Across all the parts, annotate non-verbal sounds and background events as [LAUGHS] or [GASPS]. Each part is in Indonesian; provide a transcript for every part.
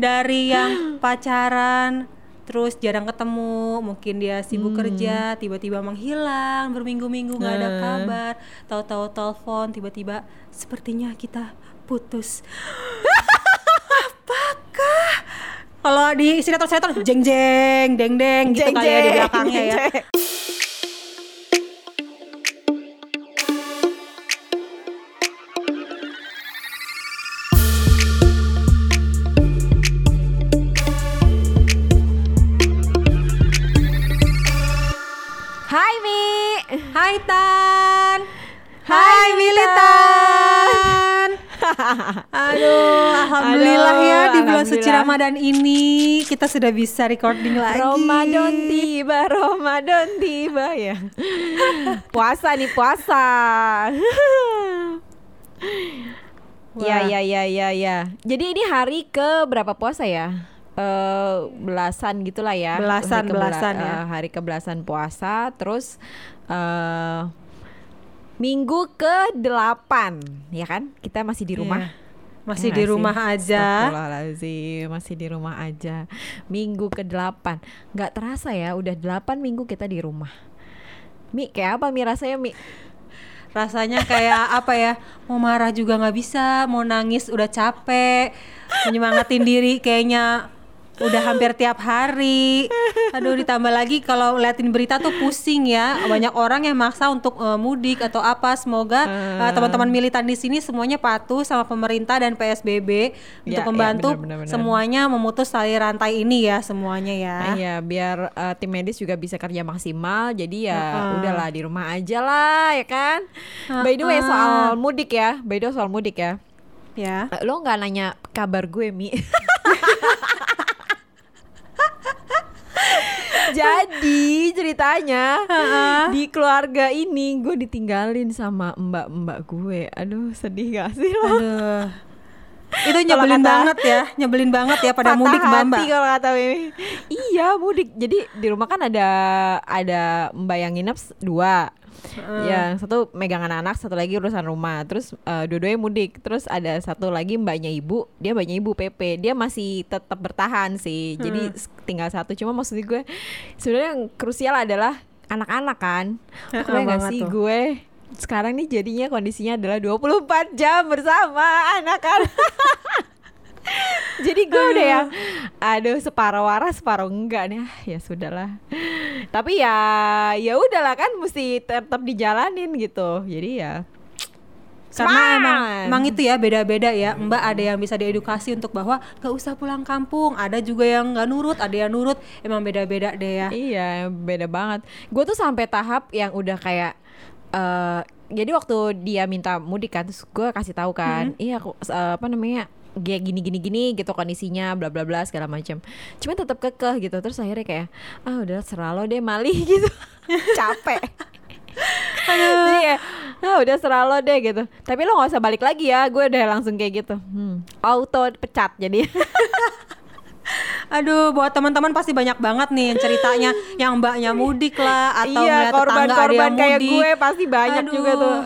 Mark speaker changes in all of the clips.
Speaker 1: dari [GASPS] yang pacaran terus jarang ketemu mungkin dia sibuk kerja tiba-tiba menghilang berminggu-minggu nggak ada kabar tahu-tahu telepon tiba-tiba sepertinya kita putus. [GASPS] Apakah? Kalau di sinetron-sinetron jeng jeng deng deng gitu kali ya di belakangnya ya.
Speaker 2: Hai
Speaker 1: Aduh Alhamdulillah
Speaker 2: Aduh,
Speaker 1: ya di bulan suci. Ramadan ini kita sudah bisa recording lagi
Speaker 2: Ramadan tiba, Ramadan tiba ya. [LAUGHS] puasa nih puasa. ya
Speaker 1: Wah.
Speaker 2: ya ya ya ya. Jadi ini hari ke berapa puasa ya? Eh belasan gitulah ya.
Speaker 1: Belasan,
Speaker 2: Hari ke
Speaker 1: belasan ya.
Speaker 2: eh, hari ke belasan puasa, terus eh minggu ke delapan, ya kan? Kita masih di rumah.
Speaker 1: Iya. Masih
Speaker 2: Ya
Speaker 1: di rumah
Speaker 2: sih?
Speaker 1: aja
Speaker 2: Astagfirullahaladzim, masih di rumah aja. Minggu ke-8. nggak terasa ya, udah 8 minggu kita di rumah. Mi, kayak apa Mi rasanya Mi?
Speaker 1: Rasanya kayak [LAUGHS] apa ya Mau marah juga nggak bisa Mau nangis udah capek Menyemangatin diri kayaknya Udah hampir tiap hari Aduh ditambah lagi kalau liatin berita tuh pusing ya Banyak orang yang maksa untuk eh, mudik atau apa Semoga eh, teman-teman militan di sini semuanya patuh sama pemerintah dan PSBB
Speaker 2: Ya,
Speaker 1: Untuk
Speaker 2: ya,
Speaker 1: membantu
Speaker 2: benar, benar, benar.
Speaker 1: semuanya memutus tali rantai ini ya semuanya ya
Speaker 2: Iya, biar eh, tim medis juga bisa kerja maksimal. Jadi ya
Speaker 1: Heeh.
Speaker 2: udahlah di rumah aja lah, ya kan? By the way soal mudik ya, by the way soal mudik ya.
Speaker 1: Ya
Speaker 2: Lo nggak nanya kabar gue Mi? [LAUGHS] Jadi ceritanya di keluarga ini gue ditinggalin sama mbak-mbak gue. Aduh sedih gak sih lo?
Speaker 1: Aduh itu nyebelin
Speaker 2: kata-
Speaker 1: banget ya, nyebelin banget ya pada [LAUGHS] mudik mbak mbak.
Speaker 2: kalau kata Mimi. iya mudik. Jadi di rumah kan ada ada mbak yang nginep s- dua. Ya satu megang anak-anak, satu lagi urusan rumah. Terus eh, dua-duanya mudik. Terus ada satu lagi mbaknya ibu, dia mbaknya ibu PP. Dia masih tetap bertahan sih. Jadi s- tinggal satu. Cuma maksud gue sebenarnya yang krusial adalah anak-anak kan.
Speaker 1: Heeh,
Speaker 2: Kebayang gak sih
Speaker 1: tuh.
Speaker 2: gue sekarang nih jadinya kondisinya adalah 24 jam bersama anak-anak. [LAUGHS] Jadi gue udah ya Aduh separuh waras separuh enggak nih ah, Ya sudahlah Tapi ya ya udahlah kan Mesti tetap dijalanin gitu. Jadi ya
Speaker 1: Karena emang, emang itu ya beda-beda ya. Mbak ada yang bisa diedukasi untuk bahwa gak usah pulang kampung. Ada juga yang nggak nurut, ada yang nurut. Emang beda-beda deh ya.
Speaker 2: Iya beda banget. Gue tuh sampai tahap yang udah kayak eh Jadi waktu dia minta mudik kan Terus gue kasih tahu kan Iya aku eh, apa namanya kayak gini gini gini gitu kondisinya bla bla bla segala macam cuman tetap kekeh gitu terus akhirnya kayak ah udah serah lo deh Mali [LAUGHS] gitu. Capek. Jadi kayak, ah udah serah lo deh gitu. Tapi lo gak usah balik lagi ya Gue udah langsung kayak gitu. Hmm. Auto pecat jadi. [LAUGHS]
Speaker 1: Aduh buat teman-teman pasti banyak banget nih yang ceritanya. [LAUGHS] Yang mbaknya mudik lah Atau
Speaker 2: Iya korban-korban
Speaker 1: yang
Speaker 2: kayak
Speaker 1: mudik.
Speaker 2: gue pasti banyak
Speaker 1: Aduh.
Speaker 2: juga tuh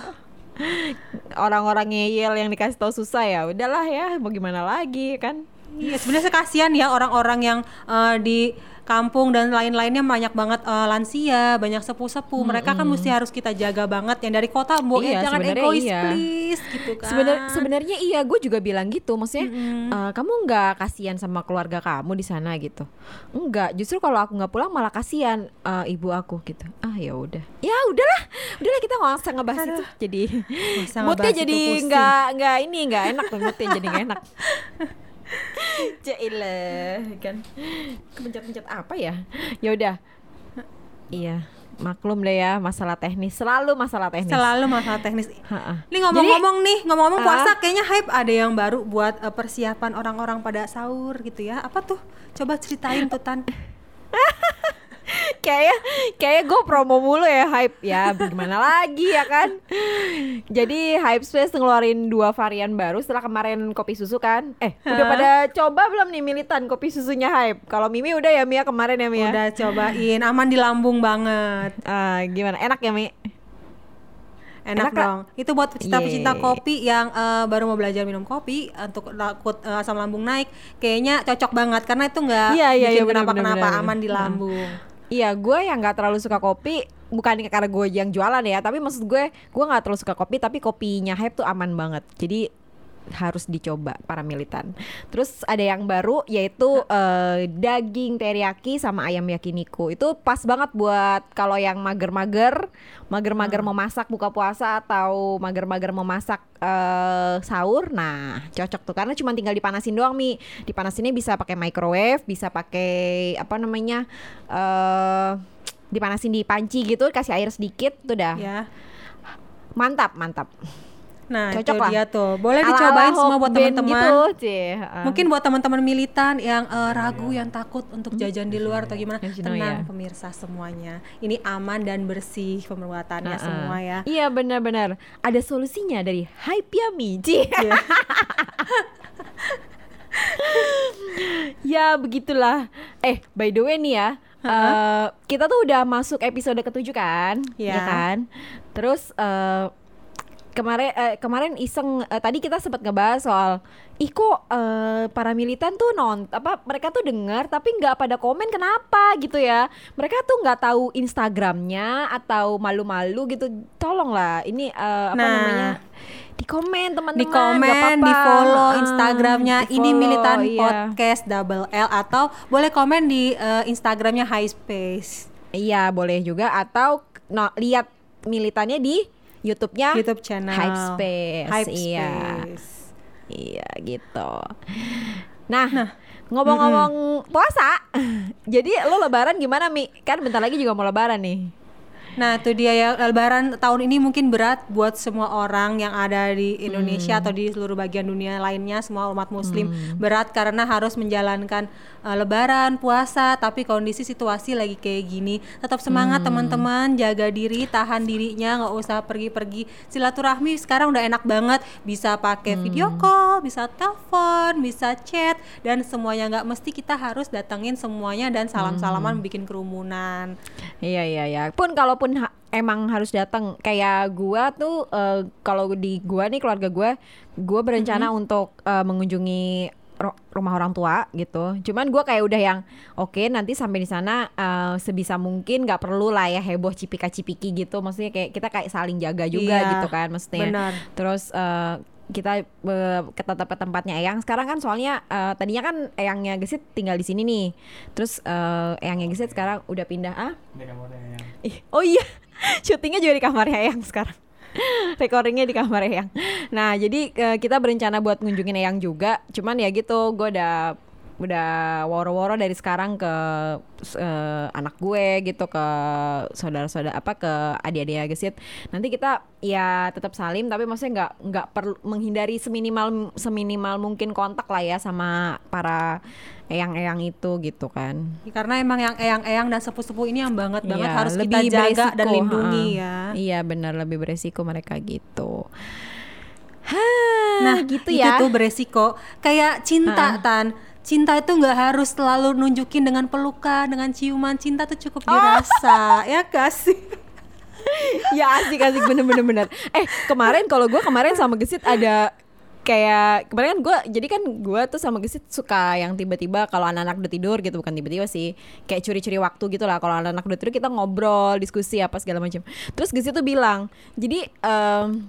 Speaker 2: Orang-orang ngeyel yang dikasih tahu susah ya Udahlah ya mau gimana lagi kan
Speaker 1: Iya sebenarnya kasihan ya orang-orang yang eh, di kampung dan lain-lainnya banyak banget eh, lansia, banyak sepuh-sepuh. Mereka kan mesti harus kita jaga banget. Yang dari kota, bu, eh,
Speaker 2: Iya,
Speaker 1: jangan egois
Speaker 2: iya.
Speaker 1: please, gitu kan.
Speaker 2: Sebenar sebenarnya iya gue juga bilang gitu. Maksudnya eh, kamu nggak kasihan sama keluarga kamu di sana gitu? Enggak justru kalau aku nggak pulang malah kasihan eh, ibu aku gitu. Ah ya udah. Ya udahlah. Udahlah kita nggak usah ngebahas itu. Jadi moodnya jadi nggak nggak ini nggak enak tuh moodnya jadi nggak enak [LAUGHS] Jailah kan kepencet-pencet apa ya ya udah iya maklum deh ya masalah teknis selalu masalah teknis
Speaker 1: Selalu masalah teknis. Ini ngomong-ngomong nih, ngomong-ngomong puasa kayaknya hype ada yang baru buat eh, persiapan orang-orang pada sahur gitu ya. Apa tuh? Coba ceritain tuh Tan. [LAUGHS]
Speaker 2: kayaknya kayak gue promo mulu ya hype ya gimana lagi ya kan jadi hype space ngeluarin dua varian baru setelah kemarin kopi susu kan eh udah
Speaker 1: Hah?
Speaker 2: pada coba belum nih militan kopi susunya hype kalau Mimi udah ya Mia kemarin ya Mia
Speaker 1: Udah cobain, aman di lambung banget.
Speaker 2: Ah, gimana enak ya Mi
Speaker 1: Enak,
Speaker 2: Kak?
Speaker 1: dong. Itu buat pecinta-pecinta
Speaker 2: Yeay.
Speaker 1: kopi yang eh, baru mau belajar minum kopi untuk takut eh, asam lambung naik, kayaknya cocok banget karena itu nggak
Speaker 2: iya,
Speaker 1: bikin
Speaker 2: iya, benar,
Speaker 1: kenapa-kenapa
Speaker 2: benar.
Speaker 1: aman di
Speaker 2: Nah.
Speaker 1: lambung.
Speaker 2: Iya, gue yang nggak terlalu suka kopi bukan karena gue yang jualan ya, tapi maksud gue gue nggak terlalu suka kopi, tapi kopinya Hype tuh aman banget. Jadi harus dicoba para militan. Terus ada yang baru yaitu eh, daging teriyaki sama ayam yakiniku. Itu pas banget buat kalau yang mager-mager, mager-mager mau masak buka puasa atau mager-mager mau masak eh, sahur. Nah, cocok tuh karena cuma tinggal dipanasin doang, Mi. Dipanasinnya bisa pakai microwave, bisa pakai apa namanya? eh dipanasin di panci gitu, kasih air sedikit, tuh dah.
Speaker 1: Ya.
Speaker 2: Mantap, mantap.
Speaker 1: Nah,
Speaker 2: Cocok
Speaker 1: itu
Speaker 2: lah.
Speaker 1: dia tuh. Boleh dicobain semua buat
Speaker 2: Band
Speaker 1: teman-teman.
Speaker 2: gitu.
Speaker 1: Mungkin buat teman-teman militan yang eh, ragu, yang takut untuk jajan di luar atau gimana, tenang pemirsa semuanya. Ini aman dan bersih pembuatannya
Speaker 2: Heeh.
Speaker 1: semua ya.
Speaker 2: Iya benar-benar. Ada solusinya dari Hype Yummy. Cie.
Speaker 1: Iya. [LAUGHS]
Speaker 2: ya begitulah. Eh by the way nih ya, eh, kita tuh udah masuk episode ketujuh kan,
Speaker 1: Iya.
Speaker 2: ya kan? Terus eh, kemarin eh, kemarin iseng eh, tadi kita sempat ngebahas soal ih kok eh, para militan tuh non apa mereka tuh dengar tapi nggak pada komen kenapa? Gitu ya. Mereka tuh nggak tahu Instagramnya atau malu-malu gitu. Tolonglah ini eh, apa
Speaker 1: Nah.
Speaker 2: namanya di komen teman-teman
Speaker 1: di komen, di follow
Speaker 2: Ah,
Speaker 1: Instagramnya ini
Speaker 2: di-follow,
Speaker 1: militan
Speaker 2: iya.
Speaker 1: podcast double L atau boleh komen di eh, Instagramnya High Space.
Speaker 2: Iya boleh juga atau no, lihat militannya di YouTube-nya
Speaker 1: YouTube channel
Speaker 2: Hype Space.
Speaker 1: Hype
Speaker 2: Iya.
Speaker 1: Space.
Speaker 2: Iya gitu. Nah, ngomong-ngomong puasa, [LAUGHS] jadi lo lebaran gimana Mi? Kan bentar lagi juga mau lebaran nih.
Speaker 1: Nah, itu dia ya Lebaran tahun ini mungkin berat buat semua orang yang ada di
Speaker 2: Hmm.
Speaker 1: Indonesia atau di seluruh bagian dunia lainnya, semua umat Muslim berat karena harus menjalankan uh, Lebaran, puasa, tapi kondisi situasi lagi kayak gini. Tetap semangat
Speaker 2: Hmm.
Speaker 1: teman-teman, jaga diri, tahan dirinya, nggak usah pergi-pergi. Silaturahmi sekarang udah enak banget, bisa pakai video
Speaker 2: Hmm.
Speaker 1: call, bisa telepon, bisa chat, dan semuanya nggak mesti kita harus datengin semuanya dan
Speaker 2: Hmm.
Speaker 1: salam-salaman bikin kerumunan.
Speaker 2: Iya iya iya. Pun kalaupun ha- emang harus datang kayak gua tuh eh, kalau di gua nih keluarga gua, gua berencana untuk eh, mengunjungi rumah orang tua gitu. Cuman gua kayak udah yang oke nanti sampai di sana eh, sebisa mungkin nggak perlu lah ya heboh cipika cipiki gitu. Maksudnya kayak kita kayak saling jaga juga
Speaker 1: Iya,
Speaker 2: gitu kan maksudnya.
Speaker 1: benar.
Speaker 2: Terus eh, kita eh, ke tetap ke tempatnya Eyang. Sekarang kan soalnya eh, tadinya kan Eyangnya Gesit tinggal di sini nih. Terus eh, Eyangnya Gesit sekarang udah pindah ah Ih, oh iya, [LAUGHS] syutingnya juga di kamarnya Eyang sekarang. [LAUGHS] Recordingnya di kamar Eyang. Nah, jadi eh, kita berencana buat ngunjungin Eyang juga. Cuman ya gitu, gue udah udah woro-woro dari sekarang ke eh, anak gue gitu ke saudara-saudara apa ke adik-adik gesit nanti kita ya tetap salim tapi maksudnya nggak nggak perlu menghindari seminimal seminimal mungkin kontak lah ya sama para eyang-eyang itu gitu kan
Speaker 1: Karena emang yang eyang-eyang dan sepuh-sepuh ini yang banget banget
Speaker 2: Iya,
Speaker 1: harus kita
Speaker 2: lebih
Speaker 1: jaga
Speaker 2: beresiko,
Speaker 1: dan lindungi
Speaker 2: ha-ha.
Speaker 1: ya.
Speaker 2: Iya benar lebih beresiko mereka gitu. Hah,
Speaker 1: Nah,
Speaker 2: gitu
Speaker 1: itu
Speaker 2: ya.
Speaker 1: tuh beresiko. Kayak cinta tan. Cinta itu nggak harus selalu nunjukin dengan pelukan, dengan ciuman. Cinta tuh cukup
Speaker 2: Oh.
Speaker 1: dirasa, [LAUGHS] ya kasih. [LAUGHS]
Speaker 2: ya asik asik bener bener bener. Eh kemarin kalau gue kemarin sama Gesit ada kayak kemarin kan gue jadi kan gue tuh sama Gesit suka yang tiba-tiba kalau anak-anak udah tidur gitu bukan tiba-tiba sih kayak curi-curi waktu gitu lah kalau anak-anak udah tidur kita ngobrol diskusi apa segala macam terus Gesit tuh bilang jadi em,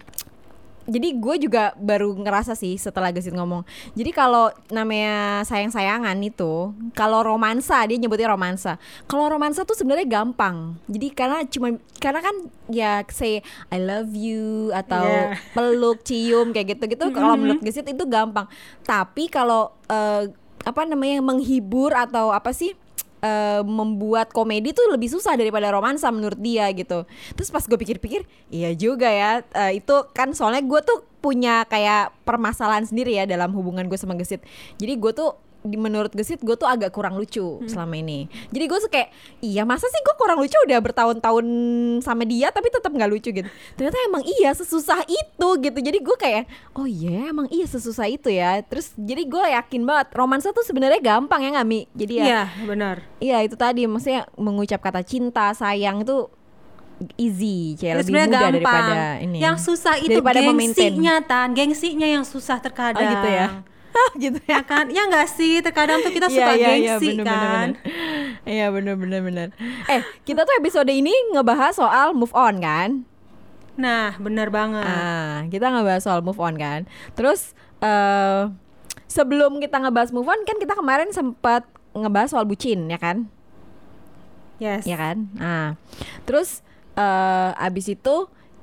Speaker 2: jadi gue juga baru ngerasa sih setelah Gesit ngomong. Jadi kalau namanya sayang-sayangan itu, kalau romansa dia nyebutnya romansa. Kalau romansa tuh sebenarnya gampang. Jadi karena cuma karena kan ya say I love you atau
Speaker 1: Yeah.
Speaker 2: peluk, cium kayak gitu-gitu. [LAUGHS] Kalau menurut Gesit itu gampang. Tapi kalau eh, apa namanya menghibur atau apa sih? Eh, membuat komedi tuh lebih susah daripada romansa menurut dia gitu. Terus pas gue pikir-pikir, iya juga ya. eh, itu kan soalnya gue tuh punya kayak permasalahan sendiri ya dalam hubungan gue sama Gesit. Jadi gue tuh di menurut Gesit gue tuh agak kurang lucu selama ini. Jadi gue kayak iya masa sih gue kurang lucu udah bertahun-tahun sama dia tapi tetap nggak lucu gitu. Ternyata emang iya sesusah itu gitu. Jadi gue kayak oh iya emang iya sesusah itu ya. Terus jadi gue yakin banget romansa tuh sebenarnya gampang ya nggak Mi. Jadi ya
Speaker 1: Iya, benar.
Speaker 2: Iya itu tadi maksudnya mengucap kata cinta sayang itu easy, kayak
Speaker 1: Ya,
Speaker 2: lebih mudah
Speaker 1: gampang.
Speaker 2: daripada ini.
Speaker 1: Yang susah itu
Speaker 2: Daripada
Speaker 1: gengsinya tan, gengsinya yang susah terkadang.
Speaker 2: Oh gitu ya. [LAUGHS] gitu
Speaker 1: Ya kan? Ya enggak sih? Terkadang tuh kita suka
Speaker 2: Iya, iya, iya,
Speaker 1: gengsi
Speaker 2: bener,
Speaker 1: kan.
Speaker 2: bener, bener. Iya bener bener bener. Eh kita tuh episode ini ngebahas soal move on kan?
Speaker 1: Nah, benar banget.
Speaker 2: Ah kita ngebahas soal move on kan. Terus eh sebelum kita ngebahas move on kan kita kemarin sempat ngebahas soal bucin ya kan?
Speaker 1: yes.
Speaker 2: Ya kan? Nah terus eh abis itu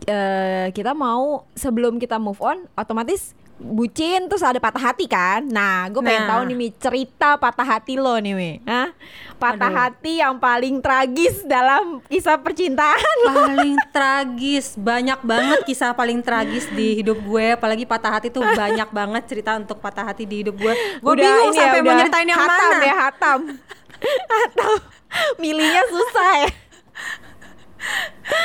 Speaker 2: eh kita mau sebelum kita move on otomatis bucin terus ada patah hati kan? Nah gue pengen
Speaker 1: Nah.
Speaker 2: tahu nih Mi cerita patah hati lo nih Mi. Hah? patah
Speaker 1: Aduh.
Speaker 2: hati yang paling tragis dalam kisah percintaan
Speaker 1: paling [LAUGHS] tragis. Banyak banget kisah paling tragis di hidup gue. Apalagi patah hati tuh banyak [LAUGHS] banget cerita untuk patah hati di hidup gue. Gue bingung
Speaker 2: ya,
Speaker 1: sampai mau
Speaker 2: udah
Speaker 1: nyeritain yang
Speaker 2: hatam
Speaker 1: mana.
Speaker 2: ya hatam. [LAUGHS] Hatam. Milihnya susah ya.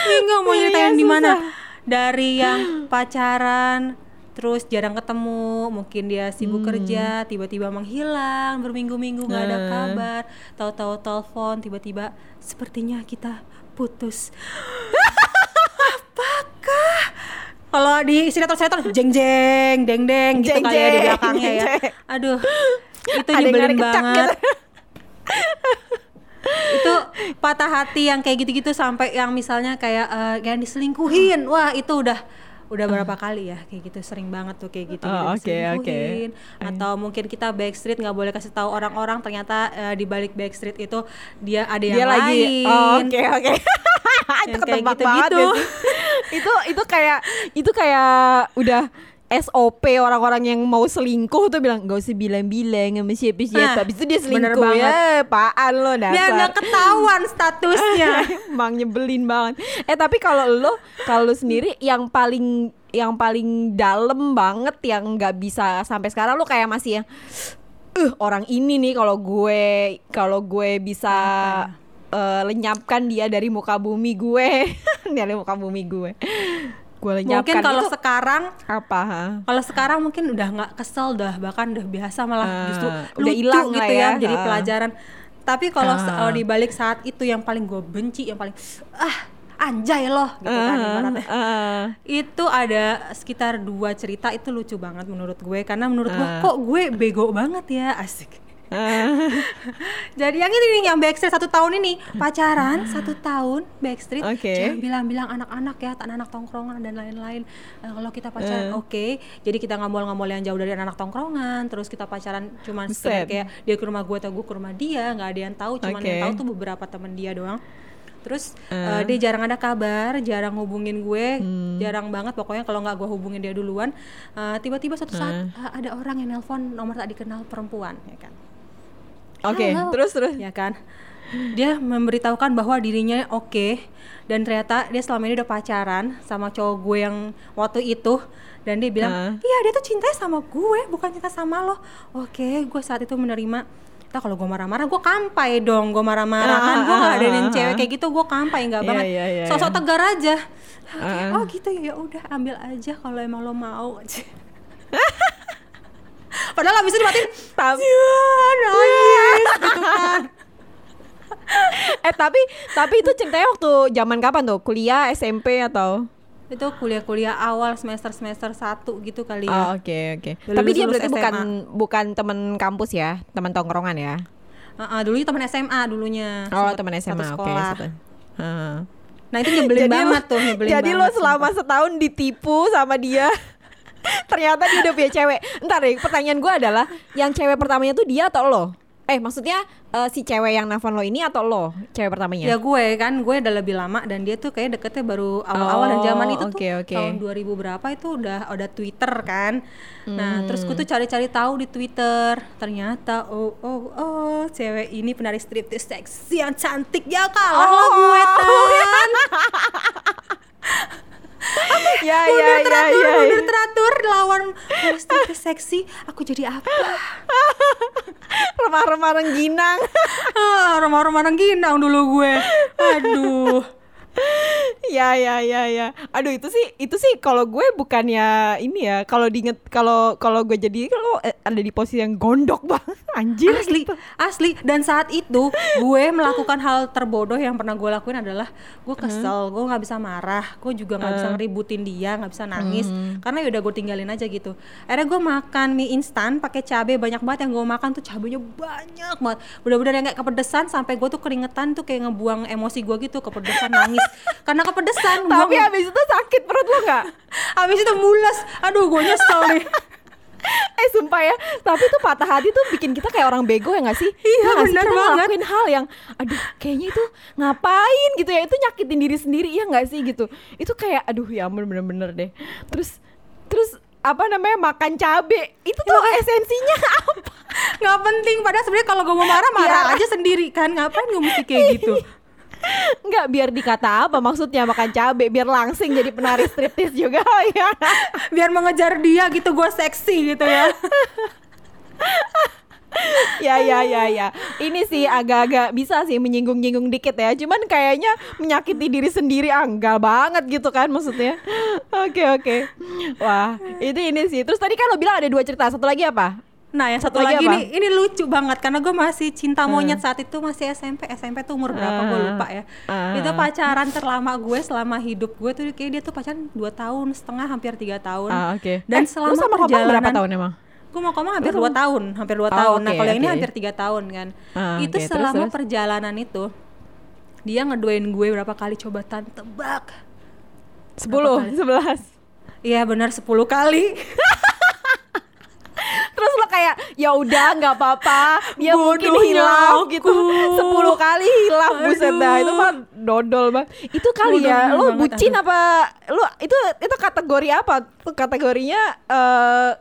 Speaker 1: Bingung mau nyeritain di mana. dari yang [GASPS] pacaran terus jarang ketemu mungkin dia sibuk
Speaker 2: Hmm.
Speaker 1: kerja tiba-tiba menghilang berminggu-minggu nggak ada
Speaker 2: Nah.
Speaker 1: kabar tahu-tahu telepon tiba-tiba sepertinya kita putus apakah kalau di sinetron-sinetron jeng jeng deng deng gitu
Speaker 2: Jeng,
Speaker 1: kayak di
Speaker 2: jeng,
Speaker 1: belakangnya ya aduh itu
Speaker 2: Ada
Speaker 1: nyebelin banget
Speaker 2: gitu.
Speaker 1: itu patah hati yang kayak gitu-gitu sampai yang misalnya kayak eh, yang diselingkuhin wah itu udah udah berapa kali ya kayak gitu sering banget tuh kayak gitu,
Speaker 2: Oh,
Speaker 1: gitu,
Speaker 2: oke, oke.
Speaker 1: diselingkuhin. atau mungkin kita backstreet nggak boleh kasih tahu orang-orang ternyata eh, di balik backstreet itu dia ada yang
Speaker 2: dia lagi
Speaker 1: lain
Speaker 2: oh, oke oke [LAUGHS] itu
Speaker 1: Yang
Speaker 2: ketebak
Speaker 1: gitu-gitu.
Speaker 2: banget sih. itu itu kayak itu kayak udah SOP orang-orang yang mau selingkuh tuh bilang gak usah bilang-bilang sama siapa-siapa
Speaker 1: Nah,
Speaker 2: Habis itu dia selingkuh ya Apaan lo dasar.
Speaker 1: Biar nggak ketahuan statusnya. [LAUGHS]
Speaker 2: Emang nyebelin banget. Eh tapi kalau lo kalau lo sendiri yang paling yang paling dalam banget yang nggak bisa sampai sekarang lo kayak masih yang eh orang ini nih kalau gue kalau gue bisa eh, lenyapkan dia dari muka bumi gue. [LAUGHS] Dari muka bumi gue. Gue lenyapkan
Speaker 1: mungkin kalau sekarang
Speaker 2: apa?
Speaker 1: kalau sekarang mungkin udah nggak kesel dah bahkan udah biasa malah
Speaker 2: Ah,
Speaker 1: justru
Speaker 2: udah hilang
Speaker 1: gitu ya,
Speaker 2: ya.
Speaker 1: jadi
Speaker 2: Ah.
Speaker 1: pelajaran tapi kalau dibalik saat itu yang paling gue benci yang paling ah anjay loh gitu kan ibaratnya
Speaker 2: ah.
Speaker 1: itu ada sekitar dua cerita itu lucu banget menurut gue karena menurut gue
Speaker 2: Ah.
Speaker 1: kok gue bego banget ya asik. [LAUGHS] jadi yang ini nih yang backstreet satu tahun ini. Pacaran satu tahun backstreet.
Speaker 2: Oke.
Speaker 1: jangan bilang-bilang anak-anak ya anak-anak tongkrongan dan lain-lain. Eh, kalau kita pacaran oke. Jadi kita ngambil-ngambil yang jauh dari anak tongkrongan terus kita pacaran cuman sekedar kayak dia ke rumah gue atau gue ke rumah dia nggak ada yang tahu cuman
Speaker 2: Oke.
Speaker 1: yang tahu tuh beberapa temen dia doang. Terus
Speaker 2: Eh.
Speaker 1: eh, dia jarang ada kabar jarang hubungin gue
Speaker 2: Hmm.
Speaker 1: jarang banget. Pokoknya kalau nggak gue hubungin dia duluan tiba-tiba suatu saat eh, ada orang yang nelpon nomor tak dikenal perempuan ya kan
Speaker 2: Oke,
Speaker 1: Halo.
Speaker 2: terus terus.
Speaker 1: ya kan dia memberitahukan bahwa dirinya oke dan ternyata dia selama ini udah pacaran sama cowok gue yang waktu itu dan dia bilang
Speaker 2: Ah.
Speaker 1: iya dia tuh cintanya sama gue bukan cinta sama lo oke gue saat itu menerima Nah, kalau gue marah-marah gue kampai dong gue marah-marah kan gue nggak ada yang cewek kayak gitu gue kampai nggak
Speaker 2: Iya,
Speaker 1: banget
Speaker 2: iya, iya,
Speaker 1: sosok
Speaker 2: iya.
Speaker 1: tegar aja Oke,
Speaker 2: Ah.
Speaker 1: oh gitu ya udah ambil aja kalau emang lo mau [LAUGHS] [LAUGHS] padahal abis itu dimatiin
Speaker 2: Tapi
Speaker 1: nangis gitu kan
Speaker 2: eh tapi tapi itu ceritanya waktu zaman kapan tuh? Kuliah, SMP atau?
Speaker 1: itu kuliah-kuliah awal semester semester satu gitu kali
Speaker 2: Oh,
Speaker 1: ya
Speaker 2: oke oke.
Speaker 1: Lulus-
Speaker 2: Tapi dia berarti bukan
Speaker 1: SMA.
Speaker 2: bukan teman kampus ya, teman tongkrongan ya.
Speaker 1: Heeh, dulunya teman SMA dulunya
Speaker 2: Oh, teman SMA. Oke. satu. Heeh.
Speaker 1: nah itu nyebelin banget
Speaker 2: lo-
Speaker 1: tuh nyebelin
Speaker 2: Jadi lo
Speaker 1: banget,
Speaker 2: selama setahun ditipu sama dia. Ternyata dia udah punya cewek. Ntar deh, pertanyaan gue adalah yang cewek pertamanya tuh dia atau lo? Eh, maksudnya eh, si cewek yang nelfon lo ini atau lo cewek pertamanya?
Speaker 1: Ya gue kan, gue udah lebih lama dan dia tuh kayak deketnya baru awal-awal dan zaman
Speaker 2: Oh,
Speaker 1: itu
Speaker 2: oke,
Speaker 1: tuh
Speaker 2: oke.
Speaker 1: tahun 2000 berapa itu udah ada Twitter kan. Nah,
Speaker 2: Hmm.
Speaker 1: terus gue tuh cari-cari tahu di Twitter. Ternyata oh oh oh cewek ini penari striptease seksi yang cantik ya kalah
Speaker 2: Oh.
Speaker 1: lah gue tan. [LAUGHS]
Speaker 2: ya, ya,
Speaker 1: mundur
Speaker 2: ya,
Speaker 1: teratur,
Speaker 2: ya,
Speaker 1: mundur
Speaker 2: ya.
Speaker 1: teratur lawan striptease seksi. Aku jadi apa? [LAUGHS]
Speaker 2: Remah-remah rengginang.
Speaker 1: ah, rumah-rumah rengginang dulu gue. Aduh.
Speaker 2: Ya ya ya ya. Aduh itu sih itu sih kalau gue bukannya ini ya kalau diinget kalau kalau gue jadi kalau eh, ada di posisi yang gondok [LAUGHS] banget anjir
Speaker 1: asli
Speaker 2: gitu.
Speaker 1: asli. Dan saat itu gue melakukan hal terbodoh yang pernah gue lakuin adalah gue kesel gue nggak bisa marah gue juga nggak bisa ngeributin dia nggak bisa nangis. Karena ya udah gue tinggalin aja gitu. Akhirnya gue makan mie instan pakai cabai banyak banget yang gue makan tuh cabenya banyak banget. Bener-bener yang kayak kepedesan sampai gue tuh keringetan tuh kayak ngebuang emosi gue gitu kepedesan nangis karena kepedesan
Speaker 2: tapi
Speaker 1: gua-
Speaker 2: habis itu sakit perut lo nggak?
Speaker 1: Habis itu mules. Aduh gue nyesel nih. [LAUGHS]
Speaker 2: Eh sumpah ya. Tapi tuh patah hati tuh bikin kita kayak orang bego ya gak sih?
Speaker 1: Iya,
Speaker 2: Ya nggak sih?
Speaker 1: benar
Speaker 2: kita
Speaker 1: banget.
Speaker 2: ngelakuin hal yang aduh kayaknya itu ngapain? gitu ya. Itu nyakitin diri sendiri ya nggak sih gitu. Itu kayak aduh ya ampun bener-bener deh. Terus terus apa namanya makan cabe. Itu tuh esensinya [LAUGHS] apa?
Speaker 1: Nggak penting. Padahal sebenarnya kalau gue mau marah marah
Speaker 2: Iya.
Speaker 1: aja sendiri kan. Ngapain gue mesti kayak gitu
Speaker 2: Enggak biar dikata apa maksudnya makan cabe biar langsing jadi penari striptis juga [LAUGHS] ya.
Speaker 1: Biar mengejar dia gitu gue seksi gitu ya.
Speaker 2: Ya ya ya ya. Ini sih agak-agak bisa sih menyinggung-nyinggung dikit ya. Cuman kayaknya menyakiti diri sendiri ah, enggak banget gitu kan maksudnya. Oke oke. Wah itu ini sih. Terus tadi kan lo bilang ada dua cerita. Satu lagi apa
Speaker 1: Nah yang
Speaker 2: Satu lagi
Speaker 1: lagi,
Speaker 2: apa?
Speaker 1: ini ini lucu banget karena gue masih cinta monyet saat itu masih SMP SMP tuh umur berapa? Gue
Speaker 2: Ah.
Speaker 1: lupa ya.
Speaker 2: Ah.
Speaker 1: itu pacaran terlama gue selama hidup gue tuh kayak dia tuh pacaran 2 tahun setengah hampir tiga tahun.
Speaker 2: Ah oke.
Speaker 1: Dan
Speaker 2: Eh,
Speaker 1: selama
Speaker 2: sama
Speaker 1: perjalanan
Speaker 2: berapa tahun emang?
Speaker 1: Gue mau koma hampir
Speaker 2: Lu
Speaker 1: dua
Speaker 2: sama-
Speaker 1: tahun hampir dua
Speaker 2: Oh,
Speaker 1: tahun. Nah
Speaker 2: oke,
Speaker 1: kalau yang ini hampir tiga tahun kan.
Speaker 2: Ah,
Speaker 1: itu
Speaker 2: terus,
Speaker 1: selama
Speaker 2: terus?
Speaker 1: perjalanan itu dia ngedoain gue berapa kali coba tebak
Speaker 2: sepuluh
Speaker 1: kali?
Speaker 2: sebelas.
Speaker 1: Iya benar 10 kali [LAUGHS]
Speaker 2: terus lo kayak ya udah nggak apa-apa. Ya mungkin
Speaker 1: Bodohnya
Speaker 2: hilaf
Speaker 1: aku.
Speaker 2: gitu. Sepuluh kali hilaf buset dah. Itu mah dodol bang itu kali ya
Speaker 1: Bodohnya
Speaker 2: lo
Speaker 1: banget,
Speaker 2: bucin apa lo itu itu kategori apa? Tuh kategorinya eh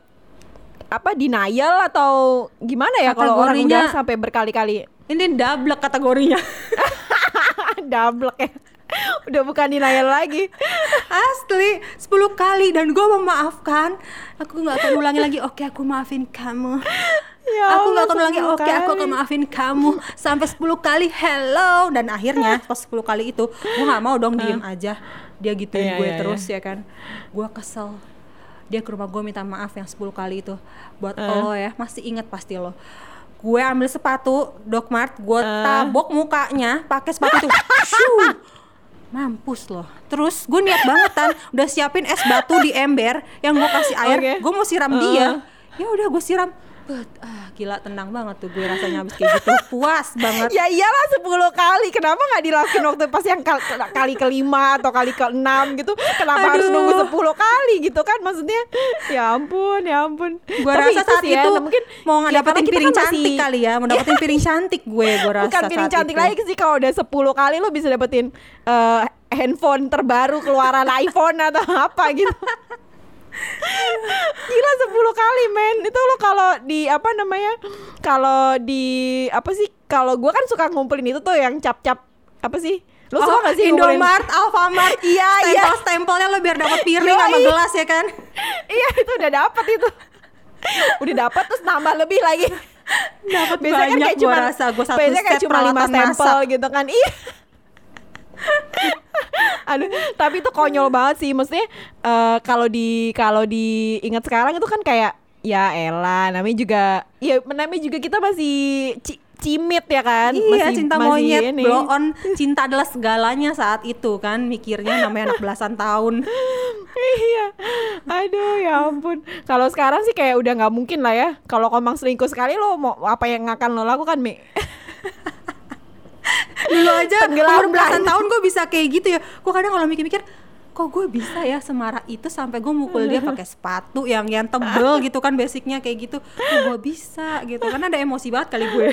Speaker 2: apa denial atau gimana ya kalau orang udah sampai berkali-kali?
Speaker 1: Ini double kategorinya. [LAUGHS]
Speaker 2: Double ya. Udah bukan denial lagi
Speaker 1: Asli 10 kali dan gue memaafkan. Aku nggak akan ulangi lagi Oke aku maafin kamu.
Speaker 2: Ya
Speaker 1: Aku nggak akan ulangi
Speaker 2: 10
Speaker 1: Oke aku akan maafin kamu. Sampai 10 kali hello. Dan akhirnya pas 10 kali itu Gue nggak mau dong diem aja. Dia gituin
Speaker 2: Iya,
Speaker 1: gue
Speaker 2: iya,
Speaker 1: terus ya kan. Gue kesel. Dia ke rumah gue minta maaf yang 10 kali itu. Buat
Speaker 2: Eh.
Speaker 1: lo ya Masih inget pasti lo. Gue ambil sepatu Doc Mart Gue
Speaker 2: Eh.
Speaker 1: tabok mukanya pakai sepatu itu! Mampus loh. Terus gue niat banget kan, udah siapin es batu di ember yang gue kasih air,
Speaker 2: Oke.
Speaker 1: gue mau siram
Speaker 2: Uh.
Speaker 1: dia. Ya udah gue siram. Bet, ah gila tenang banget tuh gue rasanya habis kayak gitu. Puas banget.
Speaker 2: ya iyalah 10 kali kenapa nggak dilakuin waktu pas yang kal- kali kelima atau kali keenam gitu kenapa harus
Speaker 1: Aduh.
Speaker 2: nunggu 10 kali gitu kan maksudnya ya ampun ya ampun
Speaker 1: Gue rasa saat
Speaker 2: sih ya,
Speaker 1: itu
Speaker 2: nah mungkin
Speaker 1: mau
Speaker 2: ya,
Speaker 1: dapetin
Speaker 2: karena kita
Speaker 1: piring
Speaker 2: kan
Speaker 1: cantik
Speaker 2: masih-
Speaker 1: kali ya, mau [LAUGHS] dapetin piring cantik gue gue rasa
Speaker 2: bukan piring
Speaker 1: saat
Speaker 2: cantik
Speaker 1: itu.
Speaker 2: lagi sih kalau udah 10 kali lo bisa dapetin eh, handphone terbaru keluaran [LAUGHS] iPhone atau apa gitu Gila 10 kali men. Itu lo kalau di apa namanya Kalau di apa sih Kalau gua kan suka ngumpulin itu tuh yang cap-cap Apa sih? Lo suka
Speaker 1: Oh,
Speaker 2: gak sih ngumpulin?
Speaker 1: Indomart, Alfamart,
Speaker 2: Iya, iya.
Speaker 1: stempel-stempelnya lo biar dapat piring
Speaker 2: Yoi.
Speaker 1: sama gelas ya kan?
Speaker 2: Iya itu udah dapet itu. Udah dapet terus nambah lebih lagi.
Speaker 1: Dapat
Speaker 2: Biasanya kan
Speaker 1: banyak
Speaker 2: kayak
Speaker 1: gue
Speaker 2: cuma
Speaker 1: rasa. Gue satu
Speaker 2: biasanya kayak cuma lima stempel
Speaker 1: masak.
Speaker 2: gitu kan. Iya [LAUGHS] Aduh, tapi itu konyol banget sih. Maksudnya eh, kalau di kalau diingat sekarang itu kan kayak ya elah namanya juga ya namanya juga kita masih ci- cimit ya kan?
Speaker 1: Iya
Speaker 2: masih,
Speaker 1: cinta
Speaker 2: masih
Speaker 1: monyet
Speaker 2: ini.
Speaker 1: blow on. Cinta adalah segalanya saat itu kan mikirnya namanya anak belasan tahun. [LAUGHS]
Speaker 2: Iya. Aduh ya ampun. Kalau sekarang sih kayak udah nggak mungkin lah ya. Kalau komang selingkuh sekali lo mau apa yang akan lo lakukan mi [LAUGHS]
Speaker 1: dulu aja
Speaker 2: Tenggelamkan.
Speaker 1: umur belasan tahun gue bisa kayak gitu ya. Gue kadang kalau mikir-mikir kok gue bisa ya semarah itu sampai gue mukul dia [LAUGHS] pakai sepatu yang yang tebel gitu kan basicnya kayak gitu. Kok gue bisa gitu? Karena ada emosi banget kali gue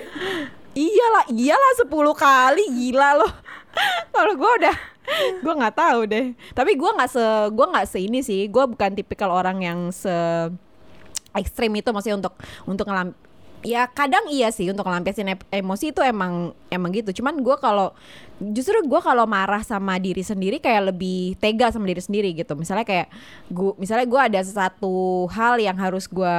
Speaker 2: iyalah iyalah 10 kali gila lo kalau gue udah gue nggak tahu deh. Tapi gue nggak se gue nggak se ini sih. Gue bukan tipikal orang yang se ekstrim itu maksudnya untuk untuk ngelam ya kadang iya sih untuk ngelampiasin emosi itu emang emang gitu. Cuman gue kalau justru gue kalau marah sama diri sendiri kayak lebih tega sama diri sendiri gitu. Misalnya kayak gue misalnya gue ada sesuatu hal yang harus gue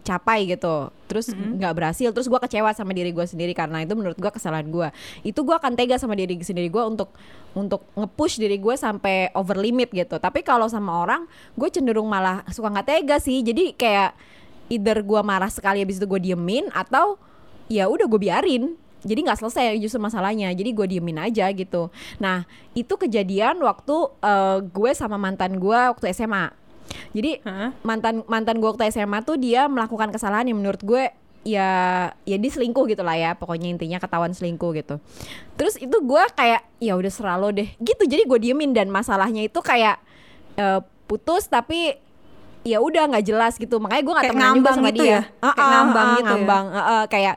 Speaker 2: capai gitu terus nggak berhasil terus gue kecewa sama diri gue sendiri karena itu menurut gue kesalahan gue itu gue akan tega sama diri sendiri gue untuk untuk nge-push diri gue sampai over limit gitu. Tapi kalau sama orang gue cenderung malah suka nggak tega sih. Jadi kayak either gue marah sekali habis itu gue diemin atau ya udah gue biarin. Jadi nggak selesai justru masalahnya. Jadi gue diemin aja gitu. Nah itu kejadian waktu eh, gue sama mantan gue waktu SMA jadi
Speaker 1: Hah?
Speaker 2: mantan mantan gue waktu SMA tuh dia melakukan kesalahan yang menurut gue ya ya dia selingkuh gitu lah ya. Pokoknya intinya ketahuan selingkuh gitu. Terus itu gue kayak ya udah serah lo deh. Gitu. Jadi gue diemin dan masalahnya itu kayak eh, putus tapi ya udah nggak jelas gitu. Makanya gue nggak temenan juga sama
Speaker 1: gitu
Speaker 2: dia.
Speaker 1: ya? Kayak ngambang gitu ya?
Speaker 2: ngambang eh, eh, kayak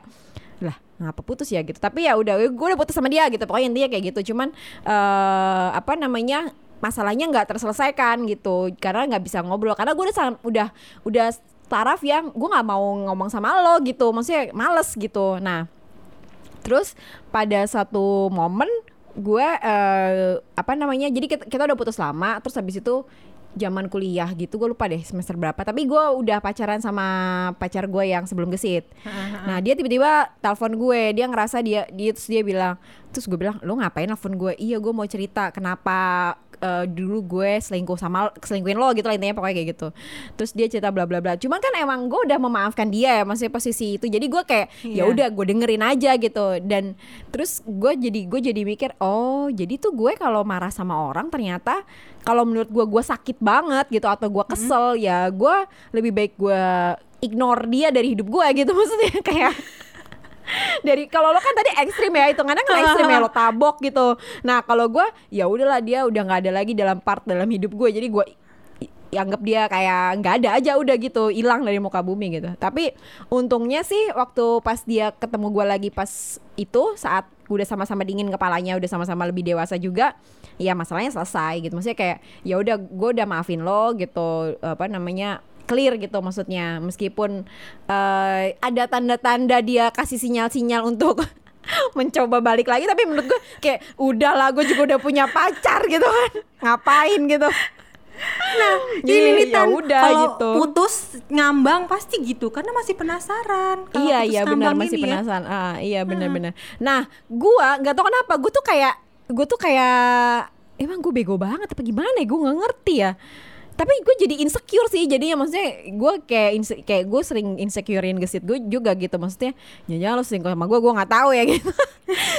Speaker 2: lah ngapa putus ya? gitu. Tapi ya udah gue udah putus sama dia gitu. Pokoknya intinya kayak gitu. Cuman eh apa namanya masalahnya nggak terselesaikan gitu. Karena nggak bisa ngobrol. Karena gue udah udah udah taraf yang gue nggak mau ngomong sama lo gitu. Maksudnya males gitu. Nah terus pada satu momen gue eh, apa namanya jadi kita, kita udah putus lama. Terus habis itu zaman kuliah gitu gue lupa deh semester berapa. Tapi gue udah pacaran sama pacar gue yang sebelum gesit. Nah dia tiba-tiba telepon gue. Dia ngerasa dia dia terus dia bilang terus gue bilang lo ngapain telepon gue? Iya gue mau cerita kenapa eh, dulu gue selingkuh sama selingkuhin lo gitu lah intinya pokoknya kayak gitu. Terus dia cerita bla bla bla. Cuman kan emang gue udah memaafkan dia ya maksudnya posisi itu. Jadi gue kayak ya
Speaker 1: Iya.
Speaker 2: udah gue dengerin aja gitu. Dan terus gue jadi gue jadi mikir oh jadi tuh gue kalau marah sama orang ternyata kalau menurut gue gue sakit banget gitu atau gue kesel ya gue lebih baik gue ignore dia dari hidup gue gitu [LAUGHS] maksudnya. Kayak dari kalau lo kan tadi ekstrim ya hitungannya kan ekstrim ya lo [LAUGHS] tabok gitu. Nah kalau gue ya udahlah dia udah nggak ada lagi dalam part dalam hidup gue jadi gue anggap dia kayak nggak ada aja udah gitu hilang dari muka bumi gitu. Tapi untungnya sih waktu pas dia ketemu gue lagi pas itu saat udah sama-sama dingin kepalanya udah sama-sama lebih dewasa juga ya masalahnya selesai gitu. Maksudnya kayak ya udah gue udah maafin lo gitu apa namanya clear gitu maksudnya. Meskipun eh, ada tanda-tanda dia kasih sinyal-sinyal untuk [LAUGHS] mencoba balik lagi tapi menurut gue kayak udahlah gue juga udah punya pacar gitu kan. Ngapain? gitu.
Speaker 1: Nah,
Speaker 2: Iya,
Speaker 1: ini Lilitan,
Speaker 2: ya udah
Speaker 1: kalau
Speaker 2: gitu.
Speaker 1: putus ngambang pasti gitu karena masih penasaran. Kalau
Speaker 2: iya iya benar masih
Speaker 1: ya.
Speaker 2: penasaran. Ah iya benar-benar. Nah gua nggak tahu kenapa gue tuh kayak gue tuh kayak emang gue bego banget apa gimana ya? Gue nggak ngerti ya tapi gue jadi insecure sih jadinya maksudnya gue kayak inse- kayak gue sering insecurein gesit gue juga gitu. Maksudnya nyanyi lo selingkuh sama gue gue nggak tahu ya [LAUGHS] gitu.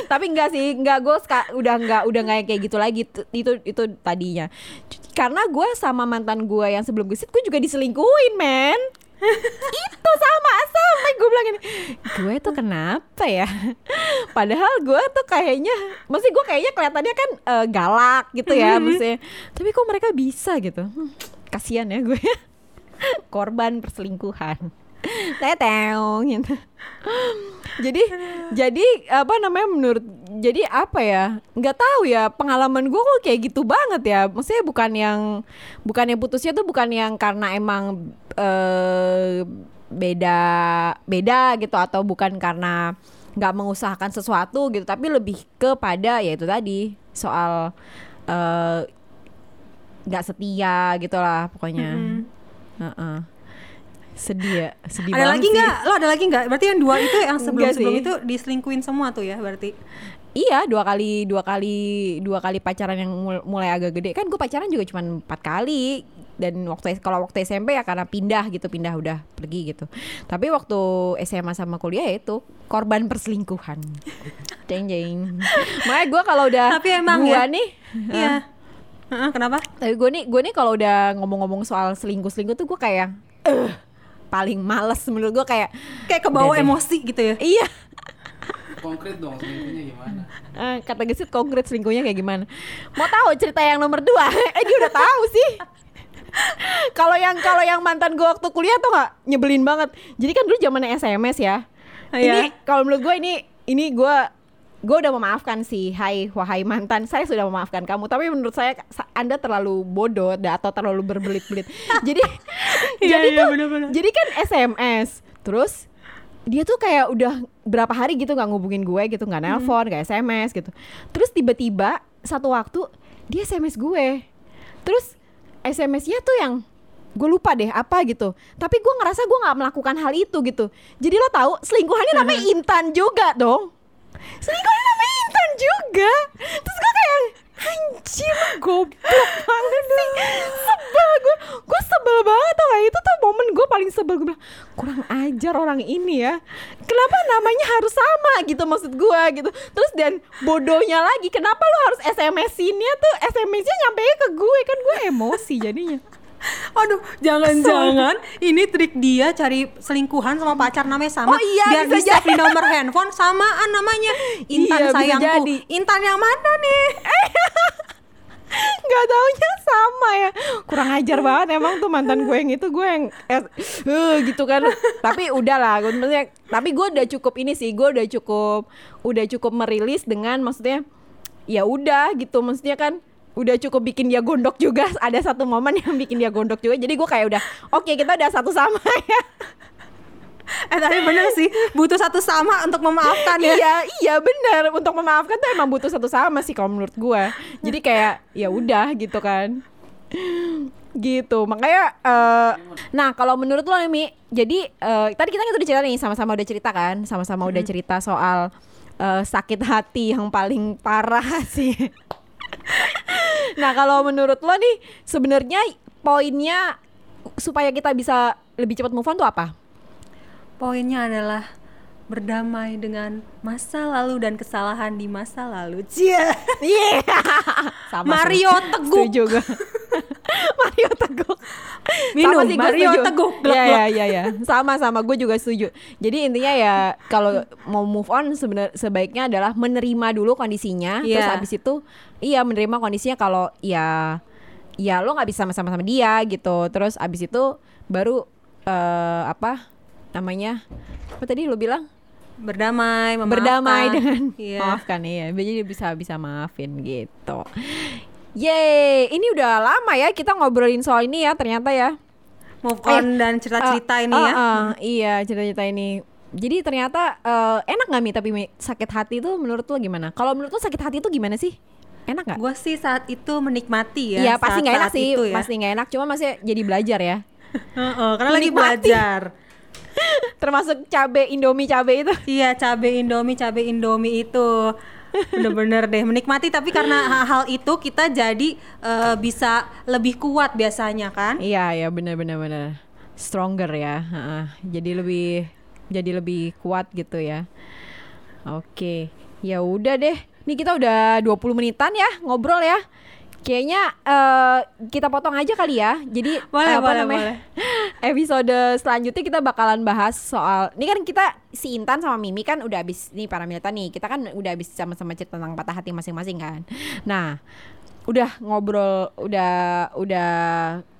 Speaker 2: Tapi enggak sih enggak gue udah enggak udah nggak kayak gitu lagi. T- itu itu tadinya. Karena gue sama mantan gue yang sebelum gesit gue juga diselingkuhin men. [LAUGHS] Itu sama [LAUGHS] sampai gue bilang gini gue tuh kenapa ya? [LAUGHS] Padahal gue tuh kayaknya mesti gue kayaknya kelihatannya kan eh, galak gitu ya maksudnya. Tapi kok mereka bisa gitu? Hmm, kasihan ya gue [LAUGHS] korban perselingkuhan. Teteng gitu. Jadi jadi apa namanya menurut jadi apa ya nggak tahu ya pengalaman gue kok kayak gitu banget ya. Maksudnya bukan yang bukan yang putusnya tuh bukan yang karena emang eh, beda beda gitu atau bukan karena nggak mengusahakan sesuatu gitu tapi lebih kepada ya itu tadi soal eh, nggak setia gitulah pokoknya
Speaker 1: Mm-mm.
Speaker 2: Heeh. sedih ya sedih
Speaker 1: Ada
Speaker 2: banget
Speaker 1: lagi nggak? Lo ada lagi nggak? Berarti yang dua itu yang sebelum sebelum itu diselingkuin semua tuh ya berarti.
Speaker 2: Iya dua kali dua kali dua kali pacaran yang mul- mulai agak gede kan gue pacaran juga cuma empat kali dan waktu kalau waktu SMP ya karena pindah gitu pindah udah pergi gitu tapi waktu SMA sama kuliah ya itu korban perselingkuhan [LAUGHS] jeng jeng makanya gue kalau udah
Speaker 1: Tapi emang
Speaker 2: gua
Speaker 1: ya,
Speaker 2: nih
Speaker 1: Iya. Heeh, kenapa?
Speaker 2: tapi gue nih gue nih kalau udah ngomong-ngomong soal selingkuh selingkuh tuh gue kayak eh paling males menurut gue kayak
Speaker 1: Kayak kebawa
Speaker 2: deh.
Speaker 1: emosi gitu ya.
Speaker 2: iya
Speaker 3: Konkret dong selingkuhnya gimana?
Speaker 2: Eh, kata gesit konkret selingkuhnya kayak gimana? Mau tahu cerita yang nomor dua? [LAUGHS] eh dia udah tahu sih. Kalau yang kalau yang mantan gue waktu kuliah tuh nggak nyebelin banget. Jadi kan dulu zamannya SMS ya. Ini
Speaker 1: Iya.
Speaker 2: kalau menurut gue ini ini gue gue udah memaafkan sih. Hai wahai mantan, saya sudah memaafkan kamu. Tapi menurut saya sa- anda terlalu bodoh atau terlalu berbelit-belit. jadi [LAUGHS]
Speaker 1: Iya,
Speaker 2: jadi
Speaker 1: iya,
Speaker 2: tuh
Speaker 1: bener-bener.
Speaker 2: jadi kan SMS. Terus dia tuh kayak udah berapa hari gitu nggak ngubungin gue gitu nggak nelpon nggak sms gitu terus tiba-tiba satu waktu dia sms gue terus sms-nya tuh yang gue lupa deh apa gitu. Tapi gue ngerasa gue nggak melakukan hal itu gitu. Jadi lo tahu selingkuhannya namanya Intan juga dong. Selingkuhannya namanya Intan juga. Terus gue kayak anjir goblok banget sih. Sebel gue gue sebel banget tau gak itu tuh momen gue paling sebel. Gue bilang kurang ajar orang ini ya. Kenapa namanya harus sama? Gitu maksud gue gitu. Terus dan bodohnya lagi kenapa lo harus SMS-innya tuh? SMS-nya nyampe ke gue. Kan gue emosi jadinya
Speaker 1: Aduh, jangan-jangan ini trik dia cari selingkuhan sama pacar namanya sama
Speaker 2: Oh iya,
Speaker 1: biar
Speaker 2: bisa jadi.
Speaker 1: di nomor handphone samaan namanya Intan
Speaker 2: Iya,
Speaker 1: sayangku.
Speaker 2: jadi.
Speaker 1: Intan yang mana nih? [LAUGHS]
Speaker 2: nggak taunya sama ya kurang ajar banget emang tuh mantan gue yang itu gue yang eh, eh, gitu kan tapi udahlah maksudnya tapi gue udah cukup ini sih gue udah cukup udah cukup merilis dengan maksudnya ya udah gitu maksudnya kan udah cukup bikin dia gondok juga. [LAUGHS] Ada satu momen yang bikin dia gondok juga. Jadi gue kayak udah oke kita udah satu sama [LAUGHS] ya.
Speaker 1: Eh tapi bener sih, butuh satu sama untuk memaafkan ya.
Speaker 2: iya iya benar untuk memaafkan tuh emang butuh satu sama sih kalau menurut gue jadi kayak ya udah gitu kan. Gitu. Makanya eh, nah kalau menurut lo Mi jadi eh, tadi kita kan udah cerita nih sama-sama udah cerita kan? Sama-sama udah cerita soal eh, sakit hati yang paling parah [LAUGHS] sih nah kalau menurut lo nih sebenarnya poinnya supaya kita bisa lebih cepat move on tuh apa
Speaker 1: Poinnya adalah berdamai dengan masa lalu dan kesalahan di masa lalu. Cia.
Speaker 2: Iya. [LAUGHS] Sama
Speaker 1: Mario. Teguh.
Speaker 2: Setuju gue. [LAUGHS] Mario Teguh.
Speaker 1: Minum,
Speaker 2: Sama sih, gua
Speaker 1: Mario
Speaker 2: setuju.
Speaker 1: Teguh, glek,
Speaker 2: Iya
Speaker 1: glek.
Speaker 2: iya iya iya. Sama sama gue juga setuju. Jadi intinya ya kalau mau move on sebenar sebaiknya adalah menerima dulu kondisinya terus
Speaker 1: Iya.
Speaker 2: habis itu iya menerima kondisinya kalau ya ya lo nggak bisa sama-sama sama dia gitu. Terus abis itu baru eh, apa namanya? Apa tadi lo bilang?
Speaker 1: Berdamai, memaafkan.
Speaker 2: berdamai dengan
Speaker 1: Iya.
Speaker 2: maafkan iya jadi bisa bisa maafin gitu Yeay, ini udah lama ya kita ngobrolin soal ini ya ternyata ya.
Speaker 1: Move on dan cerita-cerita ini ya.
Speaker 2: Ah, ah, iya cerita-cerita ini. Jadi ternyata eh, enak nggak mi tapi Mi, sakit hati itu menurut lo gimana? Kalau menurut lo sakit hati itu gimana sih? Enak nggak?
Speaker 1: Gue sih saat itu menikmati ya.
Speaker 2: Iya pasti nggak enak sih,
Speaker 1: ya.
Speaker 2: pasti nggak enak. Cuma masih jadi belajar ya. [LAUGHS]
Speaker 1: Heeh, karena lagi
Speaker 2: Menikmati.
Speaker 1: belajar. [LAUGHS]
Speaker 2: Termasuk cabe Indomie cabe itu.
Speaker 1: Iya cabe Indomie cabe Indomie itu bener-bener deh menikmati tapi karena hal-hal itu kita jadi eh, bisa lebih kuat biasanya kan
Speaker 2: Iya ya benar-benar benar. Stronger ya. heeh. Jadi lebih jadi lebih kuat gitu ya. Oke. Ya udah deh. Ini kita udah 20 menitan ya ngobrol ya. Kayaknya eh, kita potong aja kali ya. Jadi [LAUGHS]
Speaker 1: Boleh,
Speaker 2: apa
Speaker 1: boleh,
Speaker 2: namanya?
Speaker 1: boleh. [LAUGHS]
Speaker 2: Episode selanjutnya kita bakalan bahas soal ini kan kita si Intan sama Mimi kan udah habis nih para militan nih. Kita kan udah habis sama-sama cerita tentang patah hati masing-masing kan. Nah, udah ngobrol udah udah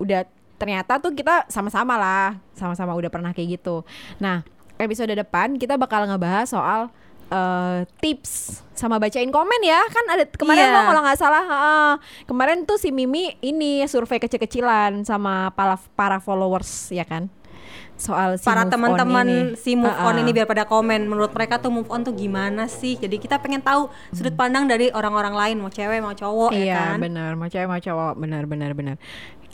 Speaker 2: udah ternyata tuh kita sama-sama lah sama-sama udah pernah kayak gitu nah episode depan kita bakal ngebahas soal eh, tips sama bacain komen ya. Kan ada kemarin
Speaker 1: Iya.
Speaker 2: lo kalau nggak salah. Heeh, kemarin tuh si Mimi ini survei kecil-kecilan sama para para followers ya kan? Soal si
Speaker 1: para
Speaker 2: on
Speaker 1: teman-teman si move on
Speaker 2: Heeh.
Speaker 1: ini biar pada komen. Menurut mereka tuh move on tuh gimana sih? Jadi kita pengen tahu sudut pandang dari orang-orang lain mau cewek mau cowok ya
Speaker 2: iya
Speaker 1: kan?
Speaker 2: benar. Mau cewek mau cowok. Benar benar benar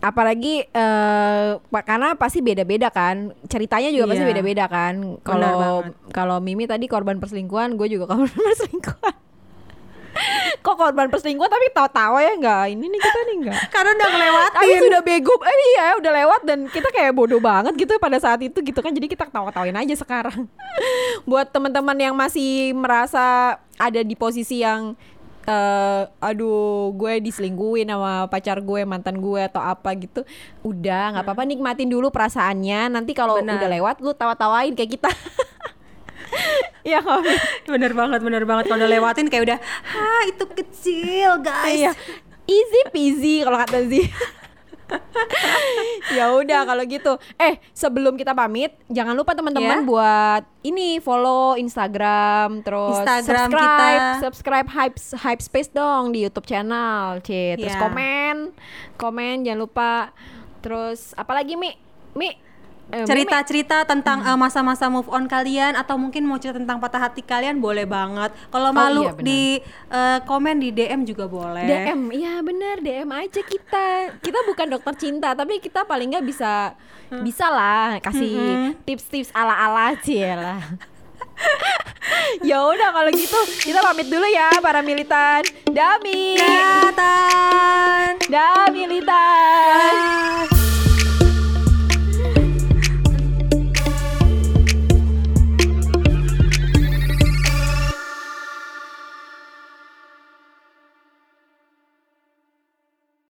Speaker 2: apalagi eh pa- karena pasti beda-beda kan. Ceritanya juga pasti
Speaker 1: Iya.
Speaker 2: beda-beda kan. Kalau kalau Mimi tadi korban perselingkuhan gue juga [LAUGHS] korban perselingkuhan. Kok korban perselingkuhan? Tapi tawa-tawa ya enggak ini nih kita nih enggak [LAUGHS]
Speaker 1: karena udah ngelewatin.
Speaker 2: Tapi sudah bego eh iya udah lewat dan kita kayak bodoh banget gitu pada saat itu gitu kan. Jadi kita ketawa-tawain aja sekarang. [LAUGHS] Buat teman-teman yang masih merasa ada di posisi yang eh aduh gue diselingkuhin sama pacar gue mantan gue atau apa gitu udah nggak apa-apa nikmatin dulu perasaannya. Nanti kalau udah lewat lu tawa-tawain kayak kita. [LAUGHS] Iya
Speaker 1: bener banget bener banget. Kalau udah lewatin kayak udah ah itu kecil guys.
Speaker 2: Iya. Easy peasy kalau kata Zi. [LAUGHS] ya udah kalau gitu. Eh, sebelum kita pamit, jangan lupa teman-teman
Speaker 1: Ya.
Speaker 2: buat ini follow Instagram terus
Speaker 1: Instagram
Speaker 2: subscribe,
Speaker 1: kita.
Speaker 2: subscribe Hype Hype Space dong di YouTube channel, C. Terus
Speaker 1: Ya.
Speaker 2: komen, komen jangan lupa. Terus apalagi Mi? Mi
Speaker 1: cerita-cerita tentang eh, masa-masa move on kalian atau mungkin mau cerita tentang patah hati kalian boleh banget. Kalau
Speaker 2: Oh,
Speaker 1: malu
Speaker 2: iya, benar.
Speaker 1: di eh, komen di DM juga boleh.
Speaker 2: DM, iya bener DM aja kita. Kita bukan dokter cinta, tapi kita paling nggak bisa bisa lah kasih tips-tips ala-ala cie lah. [LAUGHS] ya udah kalau gitu kita pamit dulu ya para militan. Dami.
Speaker 1: Kelihatan.
Speaker 2: Dah militan.